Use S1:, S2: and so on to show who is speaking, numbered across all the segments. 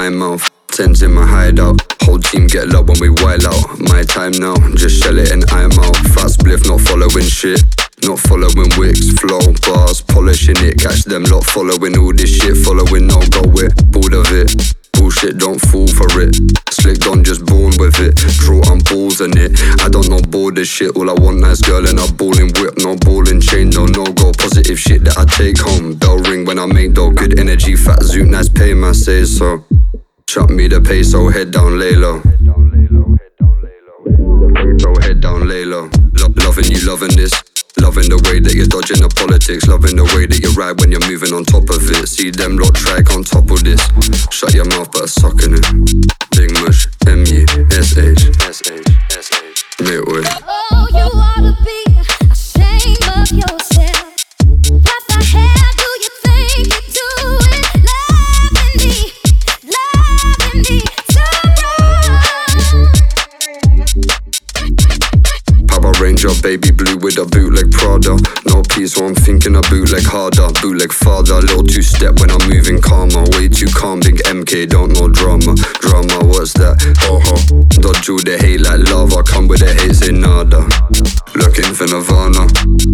S1: my mouth. Tens in my hideout. Whole team get low when we wild out. My time now, just shell it and I'm out. Fast spliff, not following shit. Not following wicks, flow, bars, polishing it. Catch them lot following all this shit. Following, no go with, bored of it. Bullshit, don't fall for it. Slick on, just born with it. Draw on balls in it. I don't know border shit. All I want, nice girl and a balling whip. No balling chain, no no go. Positive shit that I take home. Bell ring when I make dough. Good energy, fat zoot, nice pay, my say so. Chop me the peso, head down, lay low. So head down, lay low. Lo- loving you, loving this. Loving the way that you're dodging the politics. Loving the way that you ride when you're moving on top of it. See them lot track on top of this. Shut your mouth, but sucking it. Big mush, M U S H S H S H. Mate, way.
S2: Oh, you
S1: with a bootleg Prada. No peace, so I'm thinking a bootleg harder. Bootleg father, little two step when I'm moving calmer. Way too calm, big MK, don't know drama. Drama, what's that? Uh huh. Dodge all the hate like lava. Come with the hate, say nada. Looking for Nirvana.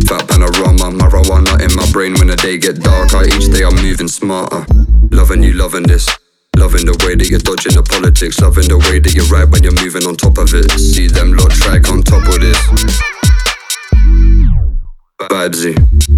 S1: Fat panorama, marijuana in my brain when the day get darker. Each day I'm moving smarter. Loving you, loving this. Loving the way that you're dodging the politics. Loving the way that you're right when you're moving on top of it. See them lot track on top of this. Vibesy,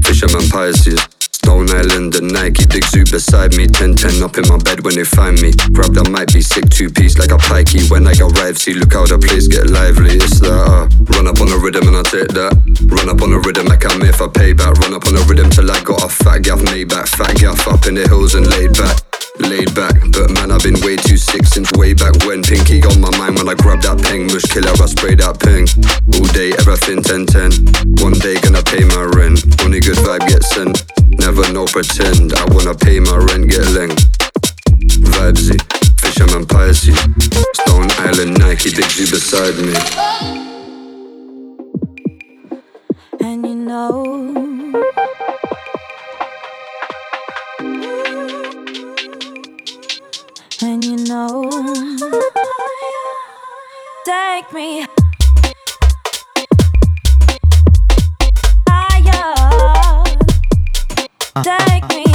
S1: Fisherman Pisces. Stone Island and Nike, big suit beside me. 10-10 up in my bed when they find me. Grab that might be sick two piece like a pikey. When I arrive, see look how the place get lively. It's that uh, run up on the rhythm and I take that. Run up on the rhythm like I'm here for payback. Run up on the rhythm till I got a fat gaff made back. Fat gaff up in the hills and laid back. Laid back, but man, I've been way too sick since way back when. Pinky on my mind when I grab that ping. Mushkilla, I spray that ping. All day, everything 10 10. One day, gonna pay my rent. Only good vibe gets sent. Never no pretend. I wanna pay my rent, get length. Vibesy, Fisherman Pisces. Stone Island Nike, Big beside me.
S3: And you know. Know. Take me higher. Ah, ah, Take ah. me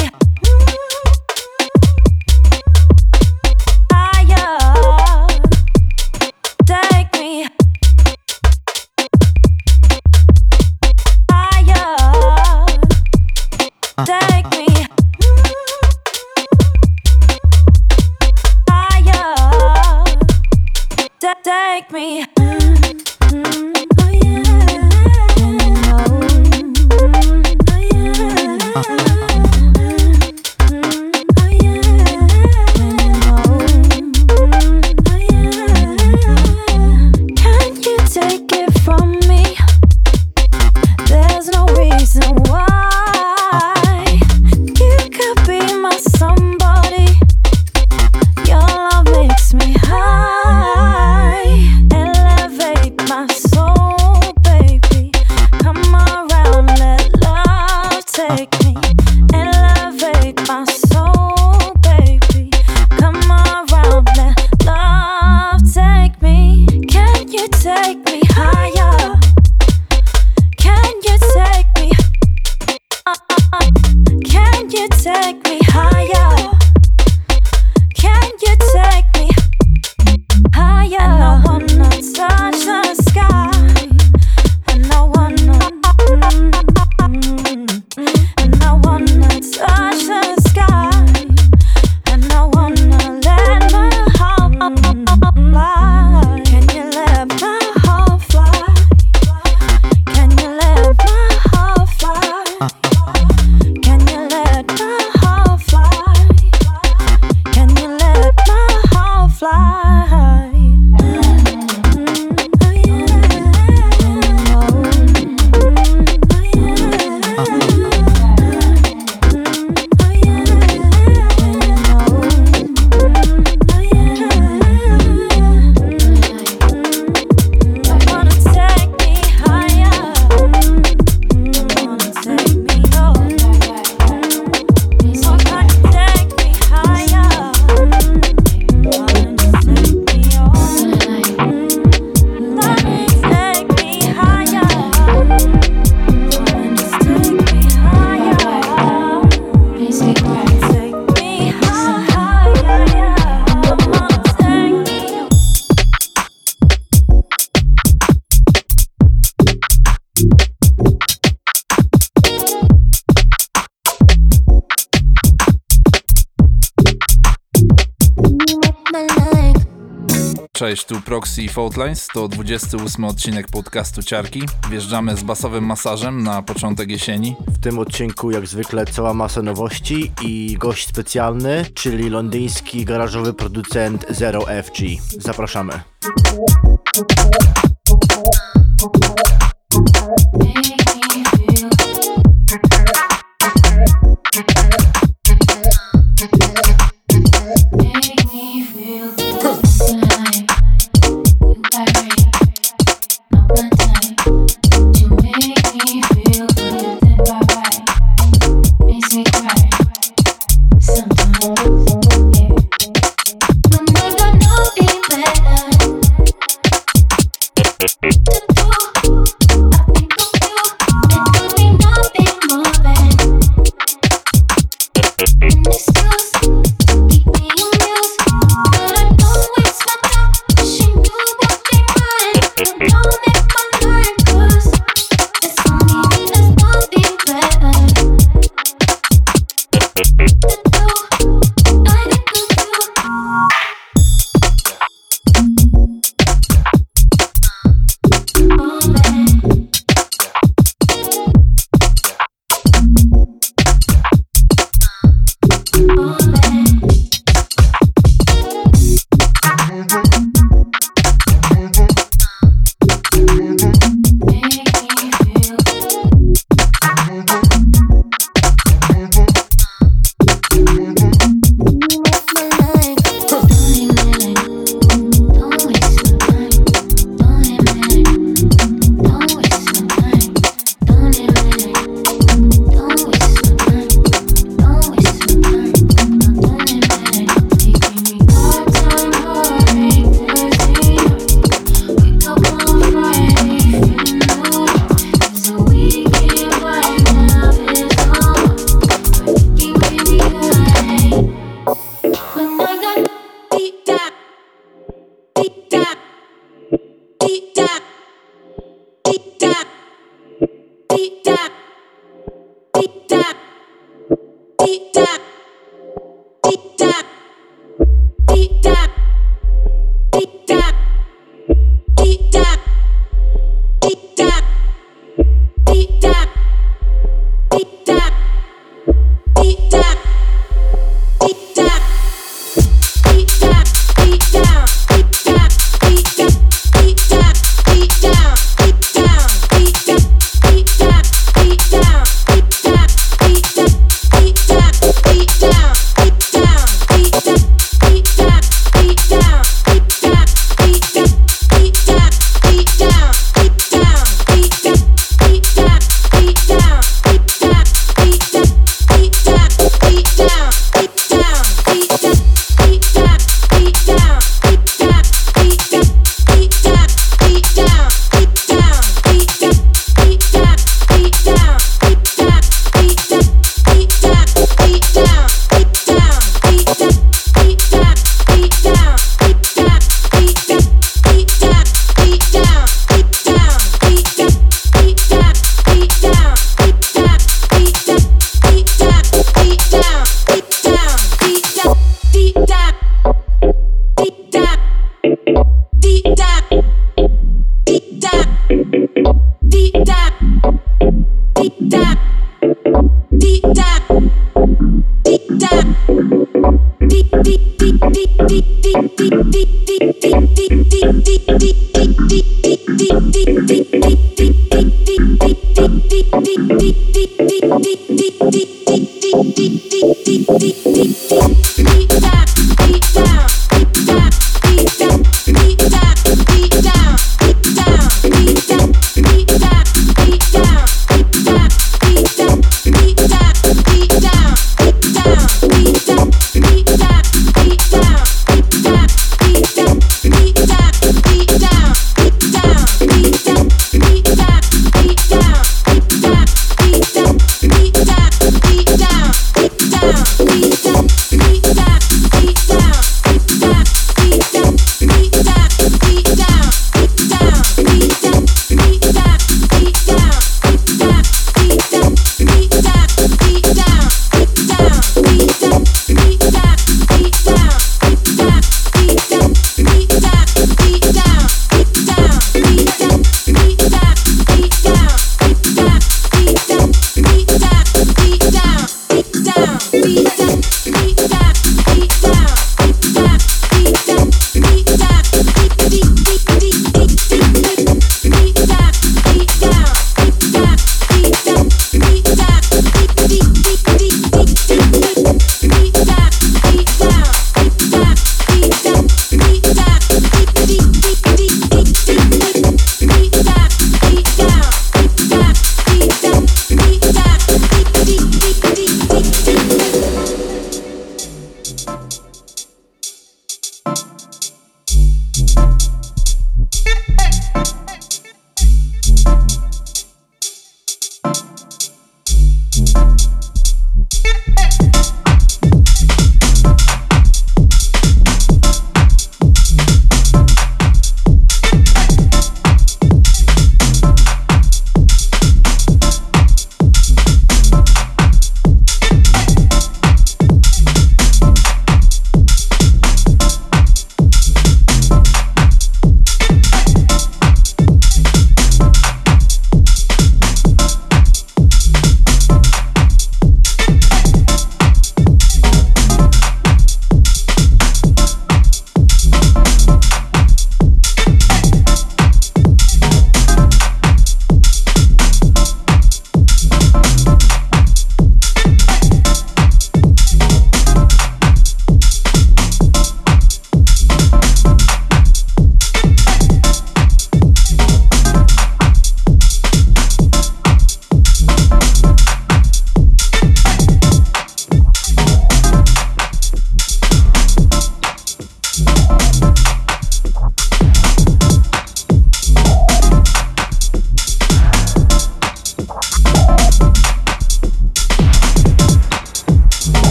S4: Faultlines, to 28 odcinek podcastu Ciarki. Wjeżdżamy z basowym masażem na początek jesieni.
S5: W tym odcinku jak zwykle cała masa nowości i gość specjalny, czyli londyński garażowy producent Zero FG. Zapraszamy.
S6: deep, deep, deep.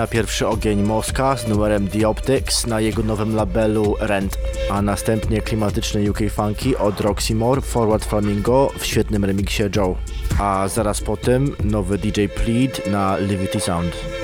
S5: Na pierwszy ogień Moska z numerem The Optics na jego nowym labelu Rent, a następnie klimatyczny UK Funky od Roxy Moore, Forward Flamingo w świetnym remiksie Joe. A zaraz po tym nowy DJ Plead na Livity Sound.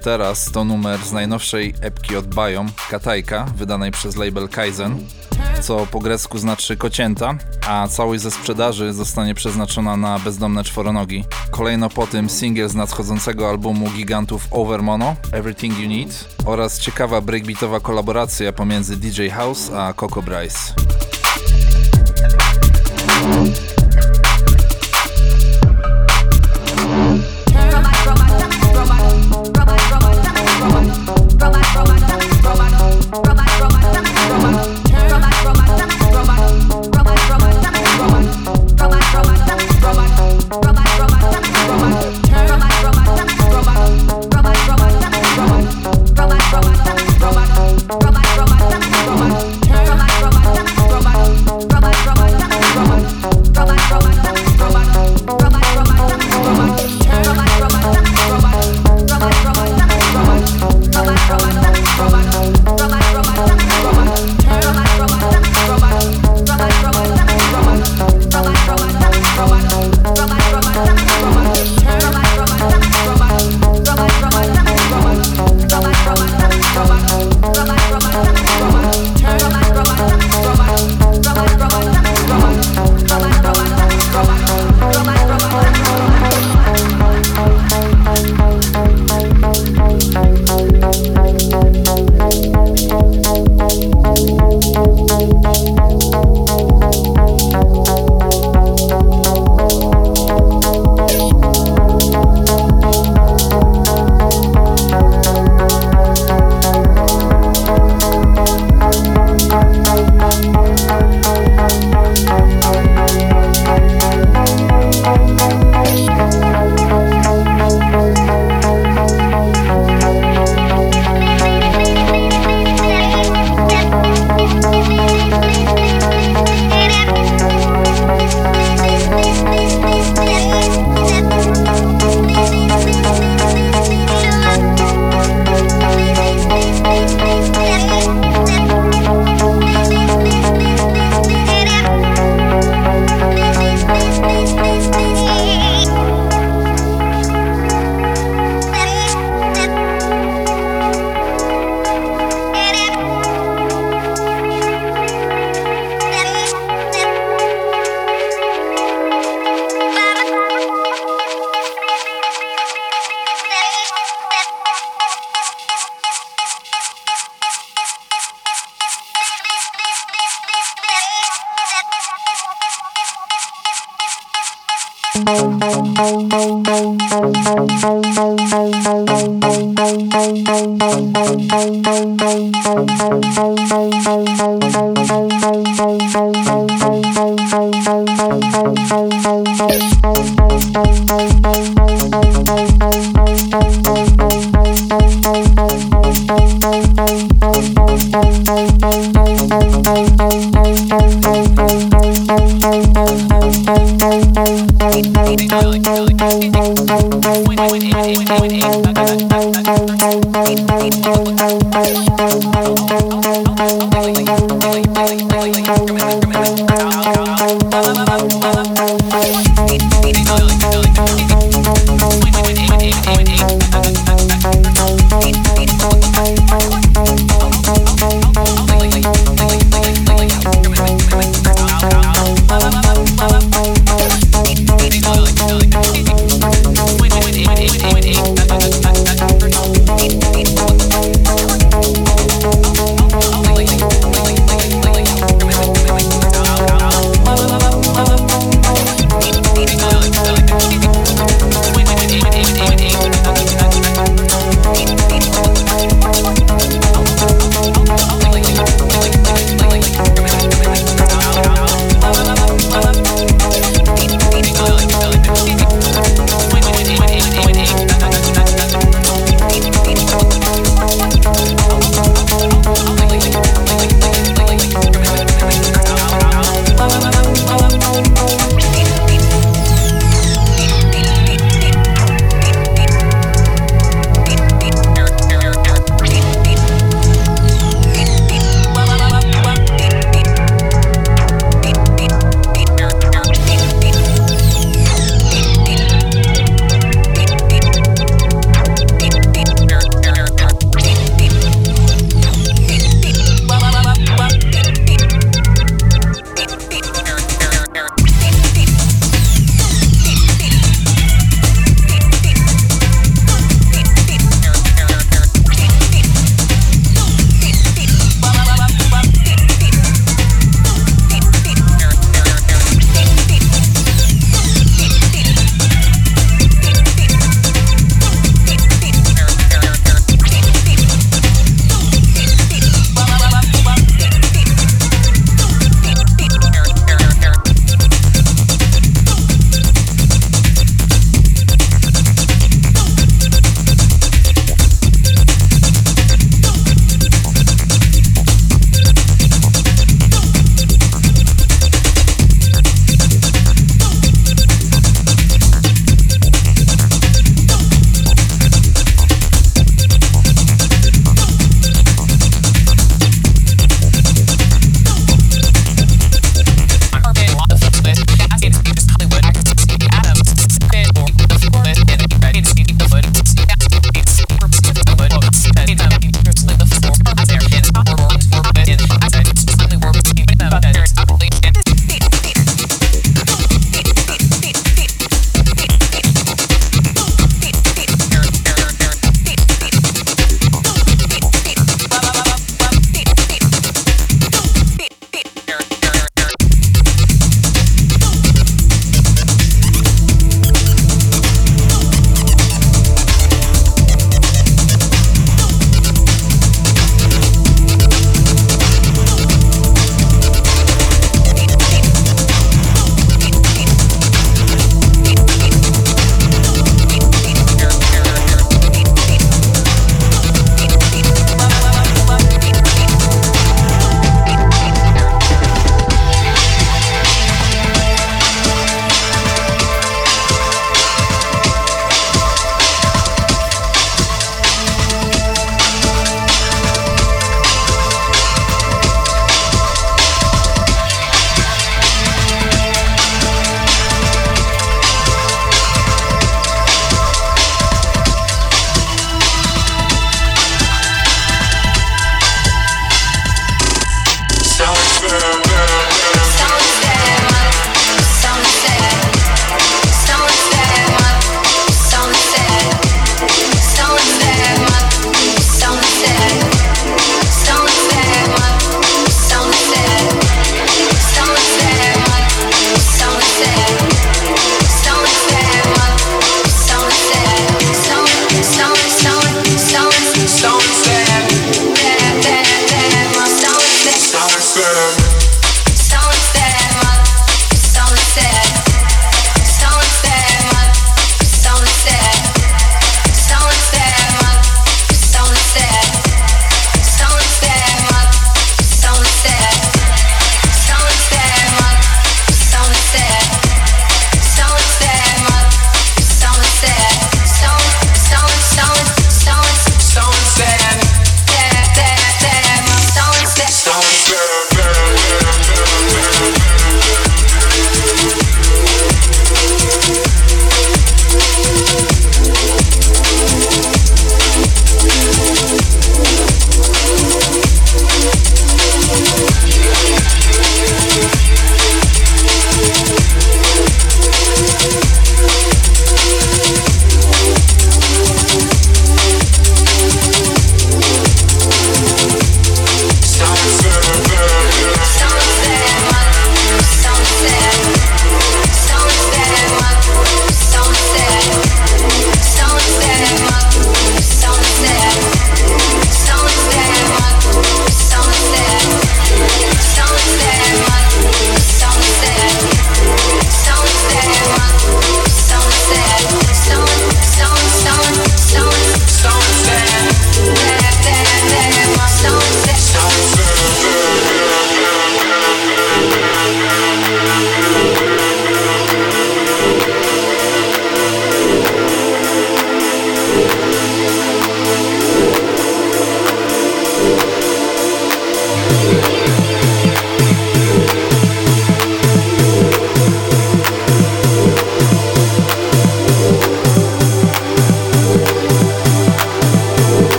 S4: Teraz, to numer z najnowszej epki od Biom, Katajka, wydanej przez label Kaizen, co po grecku znaczy kocięta, a całość ze sprzedaży zostanie przeznaczona na bezdomne czworonogi. Kolejno po tym singiel z nadchodzącego albumu gigantów Overmono, Everything You Need, oraz ciekawa breakbeatowa kolaboracja pomiędzy DJ House a Coco Bryce.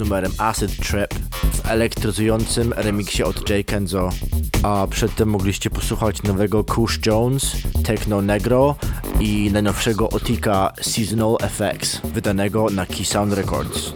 S5: Numerem Acid Trip w elektryzującym remiksie od J. Kenzo. A przedtem mogliście posłuchać nowego Kush Jones, Techno Negro i najnowszego Otika Seasonal Effects, wydanego na Key Sound Records.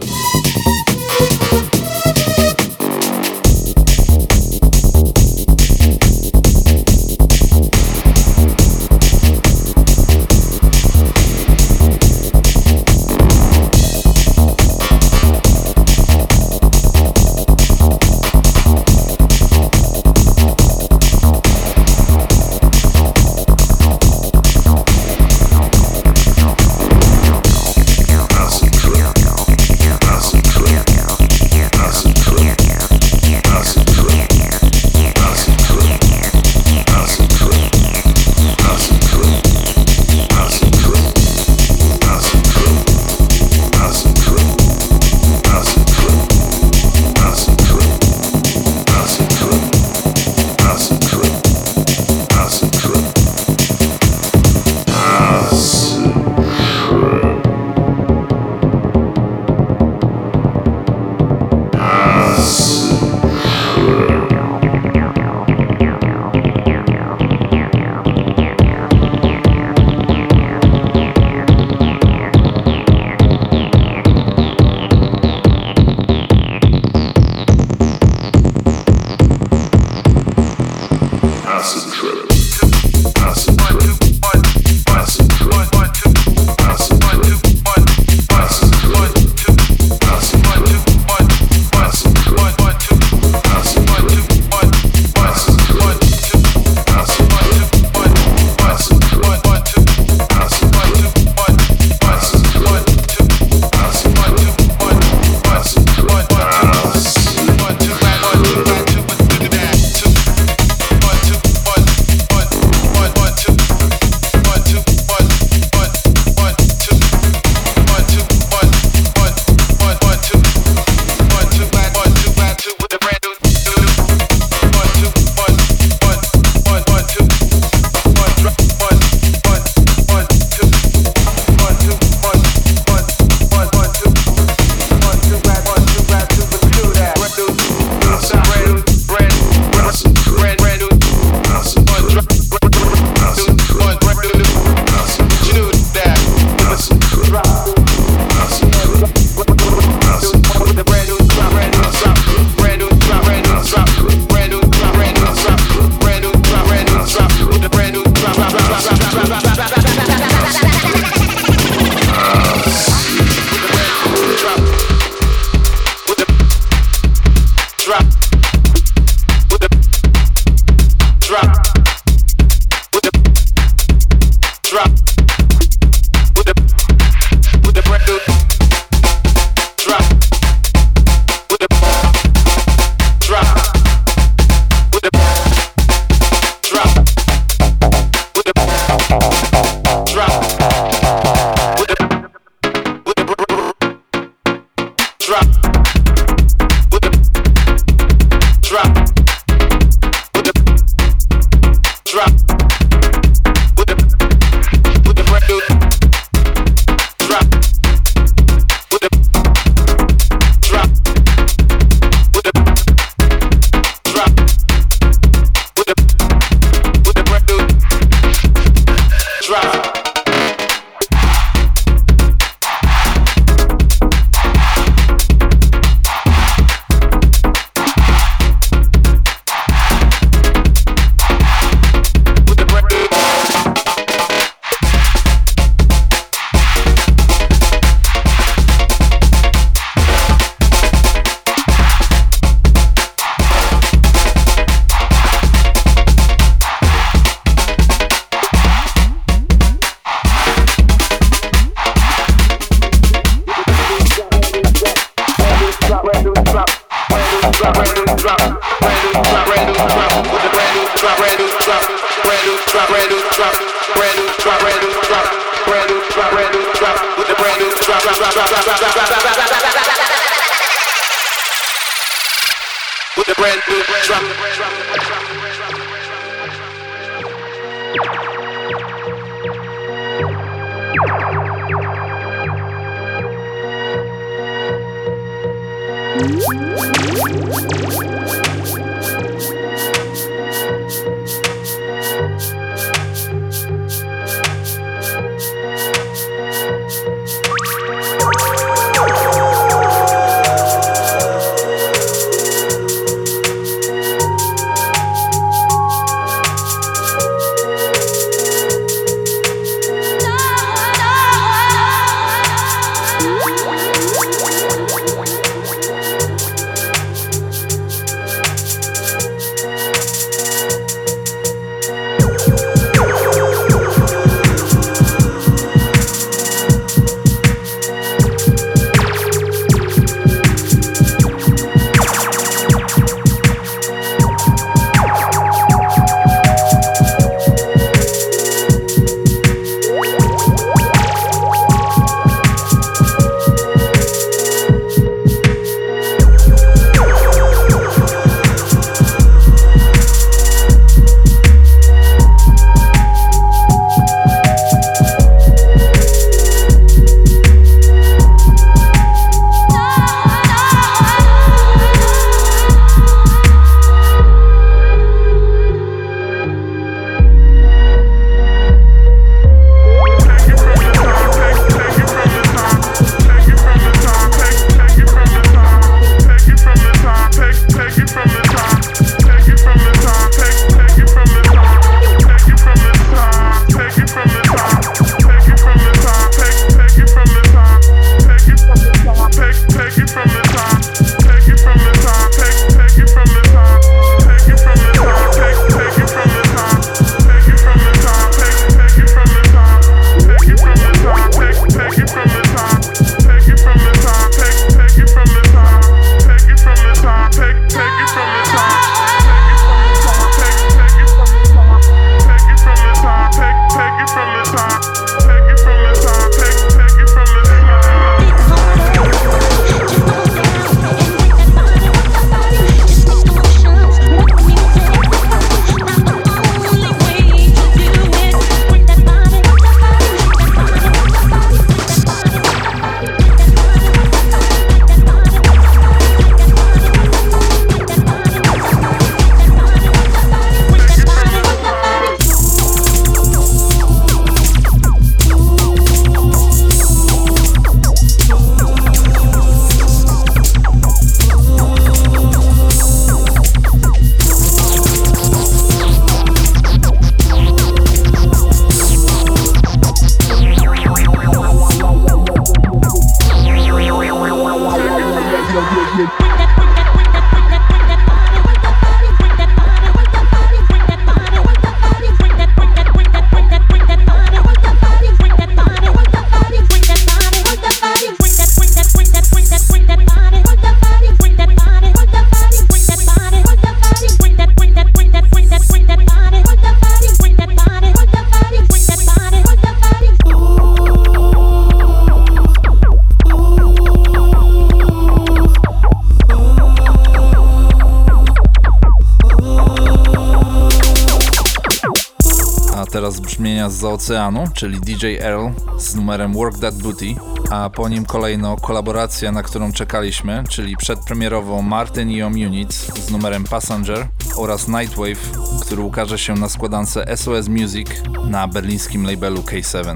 S4: Z oceanu, czyli DJ Earl z numerem Work That Booty, a po nim kolejno kolaboracja, na którą czekaliśmy, czyli przedpremierowo Martin i Units z numerem Passenger oraz Nightwave, który ukaże się na składance SOS Music na berlińskim labelu K7.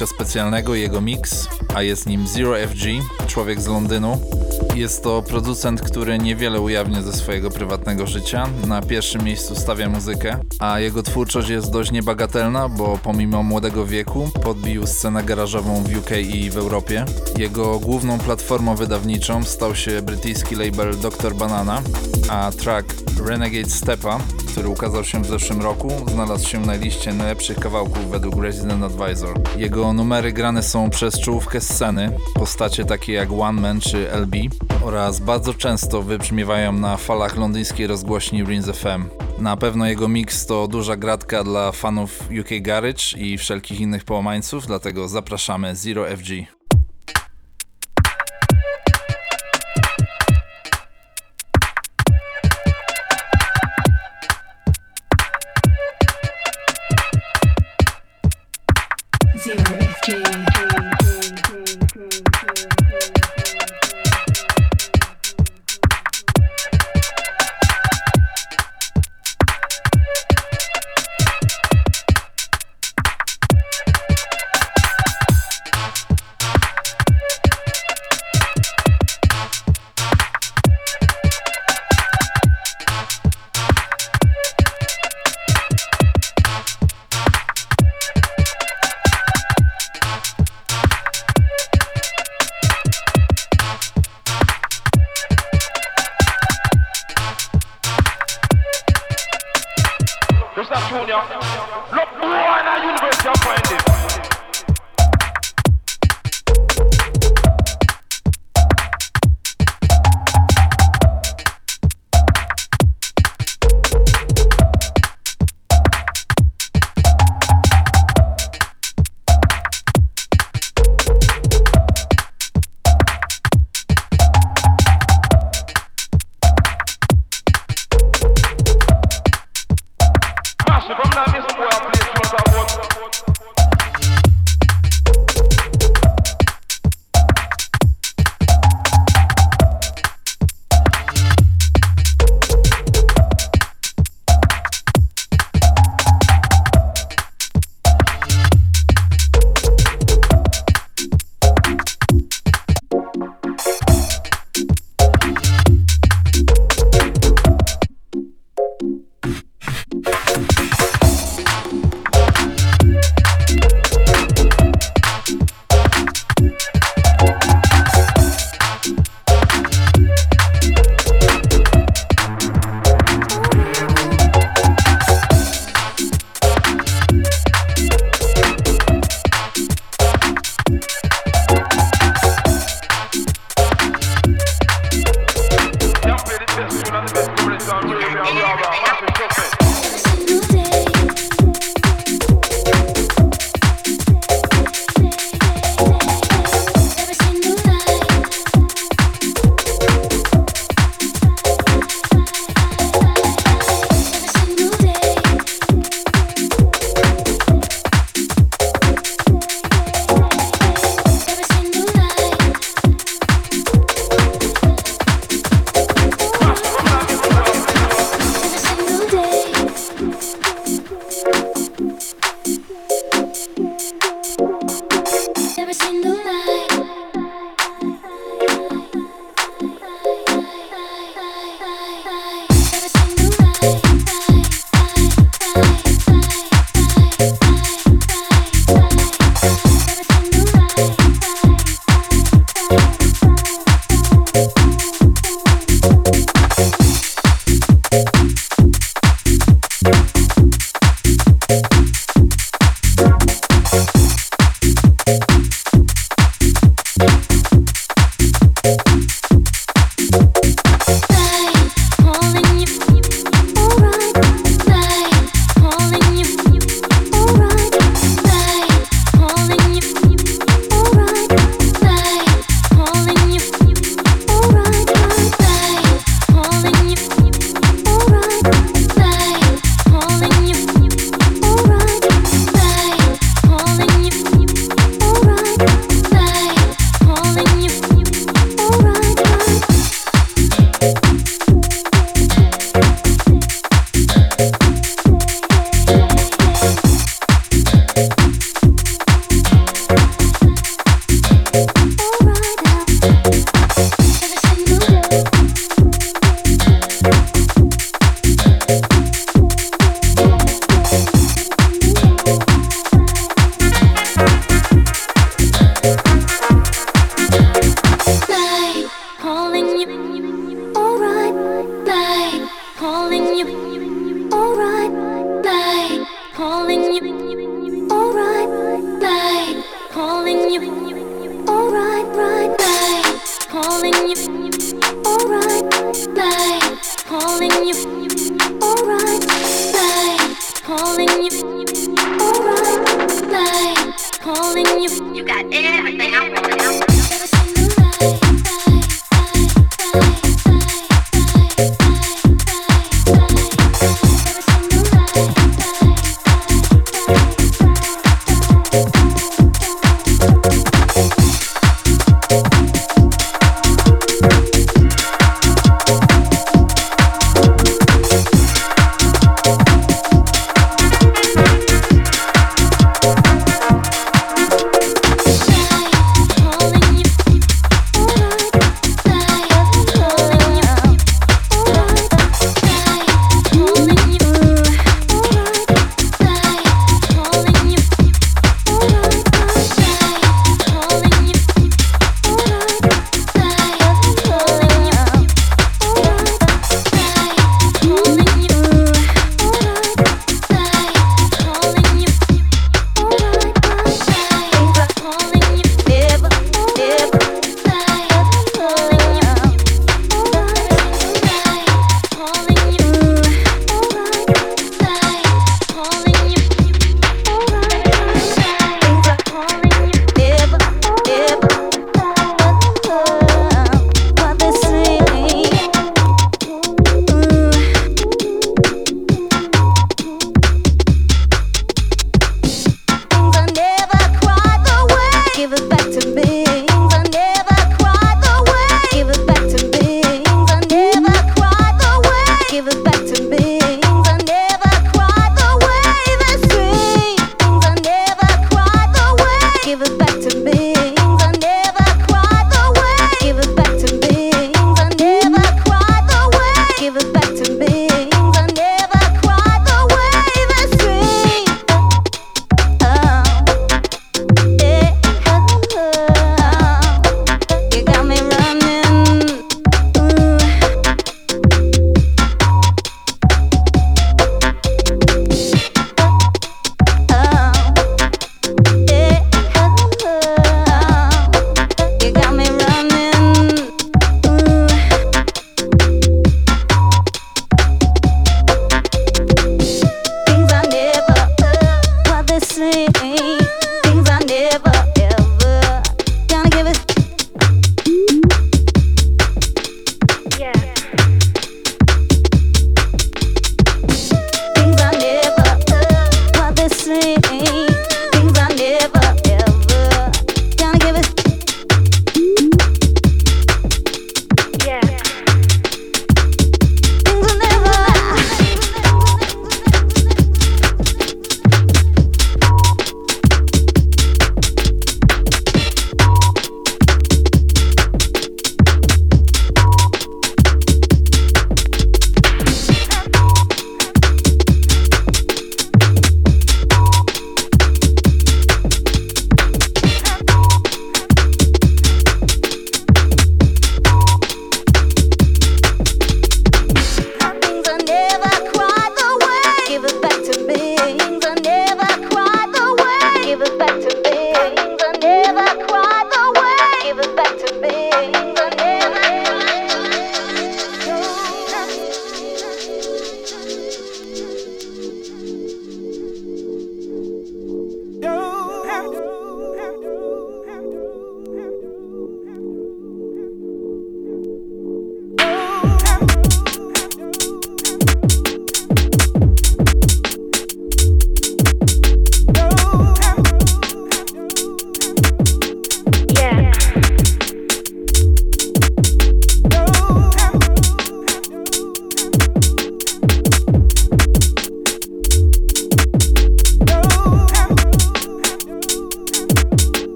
S4: Gościa specjalnego i jego mix, a jest nim Zero FG, człowiek z Londynu. Jest to producent, który niewiele ujawnia ze swojego prywatnego życia. Na pierwszym miejscu stawia muzykę, a jego twórczość jest dość niebagatelna, bo pomimo młodego wieku podbił scenę garażową w UK i w Europie. Jego główną platformą wydawniczą stał się brytyjski label Dr. Banana, a track Renegade Stepa, który ukazał się w zeszłym roku, znalazł się na liście najlepszych kawałków według Resident Advisor. Jego numery grane są przez czołówkę sceny, postacie takie jak One Man czy LB oraz bardzo często wybrzmiewają na falach londyńskiej rozgłośni Rins FM. Na pewno jego mix to duża gratka dla fanów UK Garage i wszelkich innych połamańców, dlatego zapraszamy Zero FG.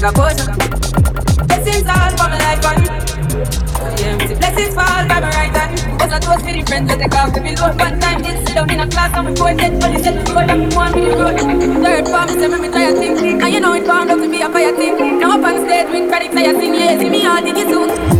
S7: like a potion. Blessings all for my life and empty blessings fall by my right hand. Was a toast for the friends that they got to be low. One time did sit down in a class and we go and get police and we go down one minute road. Third form is every try a thing, And you know it bound up to be a fire thing. Now up on stage with credit, I sing lazy. Me all did it.